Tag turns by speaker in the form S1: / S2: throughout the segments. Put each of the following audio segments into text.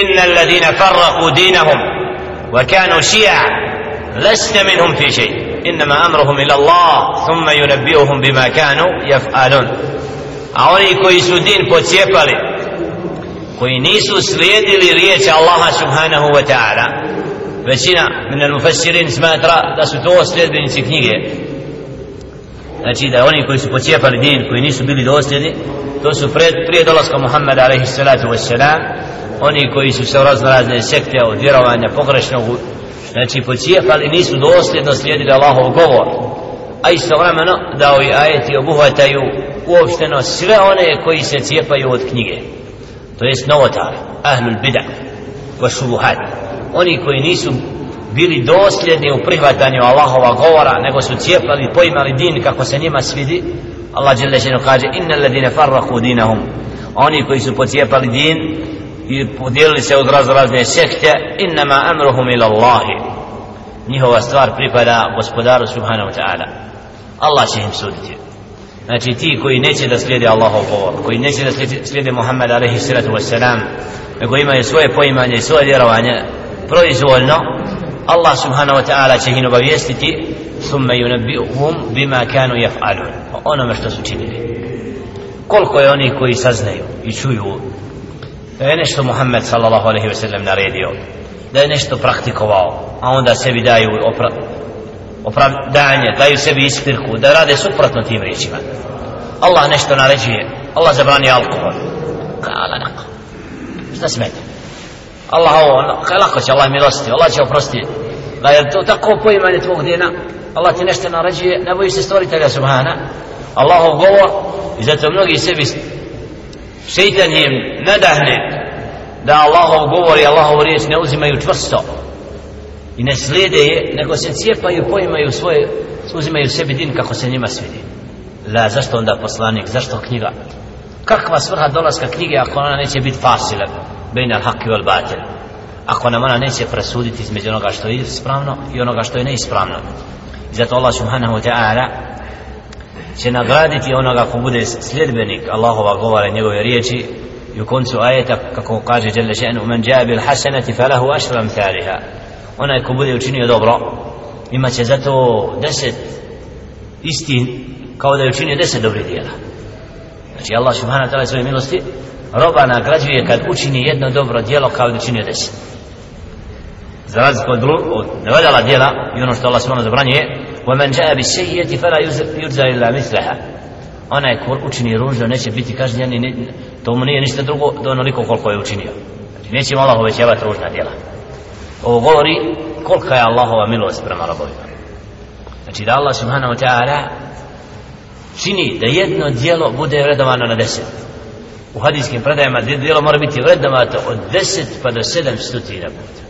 S1: إن الذين فرقوا دينهم وكانوا شيعا لست منهم في شيء. إنما أمرهم إلى الله ثم ينبئهم بما كانوا يفعلون. أولي كويس الدين بوتيبالي كوينيس سليد لريت الله سبحانه وتعالى فشنا من المفسرين سما ترى رأى لسوتو سليد بن سكنيجي Znači da oni koji su pocijepali din, koji nisu bili dosljedni, to su prije dolaska Muhammeda alaihi wassalam, oni koji su se u razno razne sekte od vjerovanja pogrešnog znači pocijepali nisu dosljedno slijedili Allahov govor. A istovremeno da ovi ajeti obuhvataju uopšteno sve one koji se cijepaju od knjige. To jest novotari ahlul bida wa subuhat oni koji nisu bili dosljedni u prihvatanju Allahova govora nego su cijepali poimali din kako se njima svidi Allah dželle kaže innal ladina farraqu dinahum. Oni koji su pocijepali din i podijelili se od razne sekte innama amruhum ila Allahi. Njihova stvar pripada gospodaru subhanahu wa ta'ala. Allah će im suditi. Znači ti koji neće da slijede Allahov govor koji neće da slijede Muhammed alaihi salatu wassalam nego imaju svoje poimanje i svoje vjerovanje proizvoljno Allah subhanahu wa ta'ala će ih obavijestiti thumma yunabbi'uhum bima kanu yaf'alun. Onome što su činili. Koliko je oni koji saznaju i čuju da je nešto Muhammed sallallahu alaihi ve sellem naredio da je nešto praktikovao a onda sebi daju opra opravdanje daju sebi ispirku da rade suprotno tim riječima. Allah nešto naređuje Allah zabrani alkohol. Kala nako šta smeta? Allah ovo ono, kaj lako će Allah milosti Allah će oprostiti. Da je to tako poimanje tvog dina Allah ti nešto naređuje ne boji se stvoritelja subhana. Allahov govor i zato mnogi sebi šeitan im nadahne da Allahov govor i Allahov riječ ne uzimaju čvrsto i ne slijede je nego se cijepaju poimaju svoje uzimaju sebi din kako se njima svidi. La zašto onda poslanik zašto knjiga? Kakva svrha dolaska knjige ako ona neće biti fasila bejna al-haqi wal batil? Ako nam ona neće presuditi između onoga što je ispravno i onoga što je neispravno. I zato Allah subhanahu wa ta'ala će nagraditi onoga ko bude sljedbenik Allahova govora i njegove riječi i u koncu ajeta kako kaže Jelle še'nu man jabil hasanati falahu ašram thaliha onaj ko bude učinio dobro imaće zato deset isti kao da je učinio deset dobrih dijela znači Allah subhanahu wa ta'ala svoje milosti roba nagrađuje kad učini jedno dobro dijelo kao da učinio deset za razliku od, od nevaljala dijela i ono što Allah subhanahu zabranjuje ومن جاء بالسيئة فلا يجزى إلا مثلها onaj ko učini ružno neće biti kažnjen ne, to mu nije ništa drugo do onoliko koliko je učinio. Znači neće Allah uvećavati ružna djela. Ovo govori kolika je Allahova milost prema robovima. Znači da Allah subhanahu wa ta'ala čini da jedno djelo bude vredovano na deset. U hadijskim predajama djelo mora biti vredovano od deset pa do sedam stotina puta.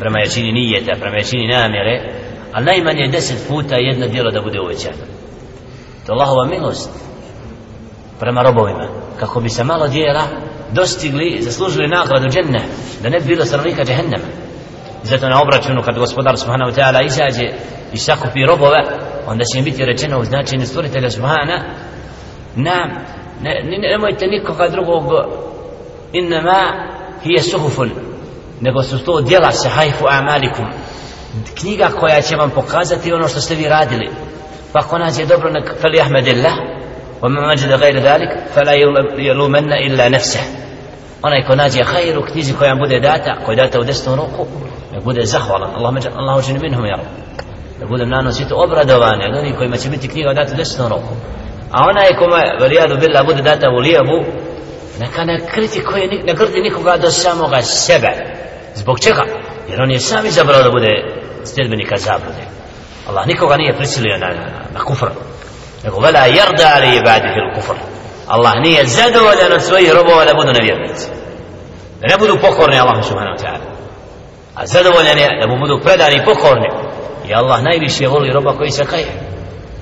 S1: Prema jačini nijeta prema jačini namjere ali najmanje deset puta jedno djelo da bude uvećano to Allahova milost prema robovima kako bi se malo djela dostigli zaslužili nagradu dženne da ne bi bilo stanovnika džehennema. Zato na obračunu kad gospodar subhanahu wa ta'ala izađe i sakupi robove onda će im biti rečeno u značenju stvoritelja subhana nam ne, ne, nemojte nikoga drugog innama hije suhufun. Nego su to djela se hajfu amalikum. Knjiga koja će vam pokazati ono što ste vi radili. pa ako nađe dobro nek fali ahmedillah ومن وجد غير ذلك فلا يلومن إلا نفسه onaj ko nađe hajr u knjizi koja bude data koja je data u desnu ruku nek bude zahvalan Allah međa Allah učini minhum ja da budem nanositi obradovanje od onih kojima će biti knjiga data u desnu ruku a onaj kome valijadu billah bude data u lijevu neka ne kritikuje ne grdi nikoga do samoga sebe zbog čega jer on je sam izabrao da bude sljedbenika zablude Allah nikoga nije prisilio na, na, na kufr nego vela jarda ali ibadihi il kufr Allah nije zadovoljan od svojih robova da budu nevjernici da ne budu pokorni Allah subhanahu wa ta'ala. A zadovoljan je da mu budu predani i pokorni. I Allah najviše voli roba koji se kaje.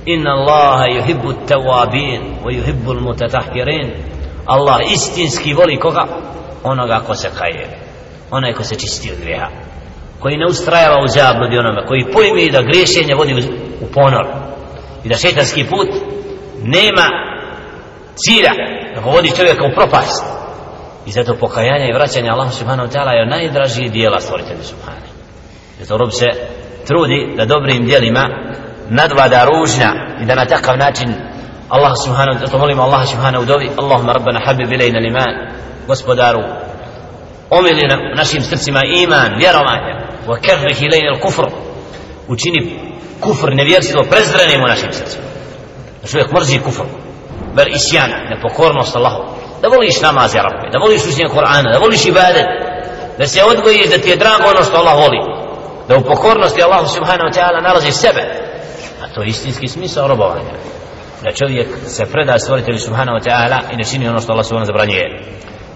S1: Inna Allaha yuhibbu tawabin wa yuhibbu al-mutatahhirin. Allah istinski voli koga? Onoga ko se kaje. Onaj ko se čisti od grijeha koji ne ustrajava u zabludi onome koji pojmi da griješenje vodi u ponor i da šetanski put nema cilja da vodi čovjeka u propast. I zato pokajanje i vraćanje Allahu subhanahu wa ta'ala je najdražiji dijela stvoritelja subhanahu. Zato rob se trudi da dobrim dijelima nadvada ružna i da na takav način Allah subhanahu wa ta'ala molimo Allah subhanahu dovi Allahumma rabbana habib ilajna liman gospodaru omili na našim srcima iman, vjerovanje wa kerrih ilajna kufr učini kufr, nevjerstvo prezrenim u našim srcima. Da čovjek mrzi kufr ber isjan, nepokornost Allahu. Da voliš namaz ja rabbi, da voliš učenje Kur'ana da voliš ibadet da se odgojiš da ti je drago ono što Allah voli. Da u pokornosti Allahu subhanahu wa ta'ala nalazi sebe. A to je istinski smisao robovanja. Da čovjek se preda stvoritelju subhanahu wa ta'ala i ne čini ono što Allah subhanahu zabranjuje.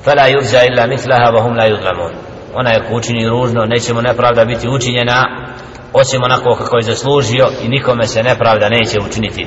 S1: Fala yurza illa mithlaha wa hum la onaj ona je ko učini ružno neće mu nepravda biti učinjena osim onako kako je zaslužio i nikome se nepravda neće učiniti.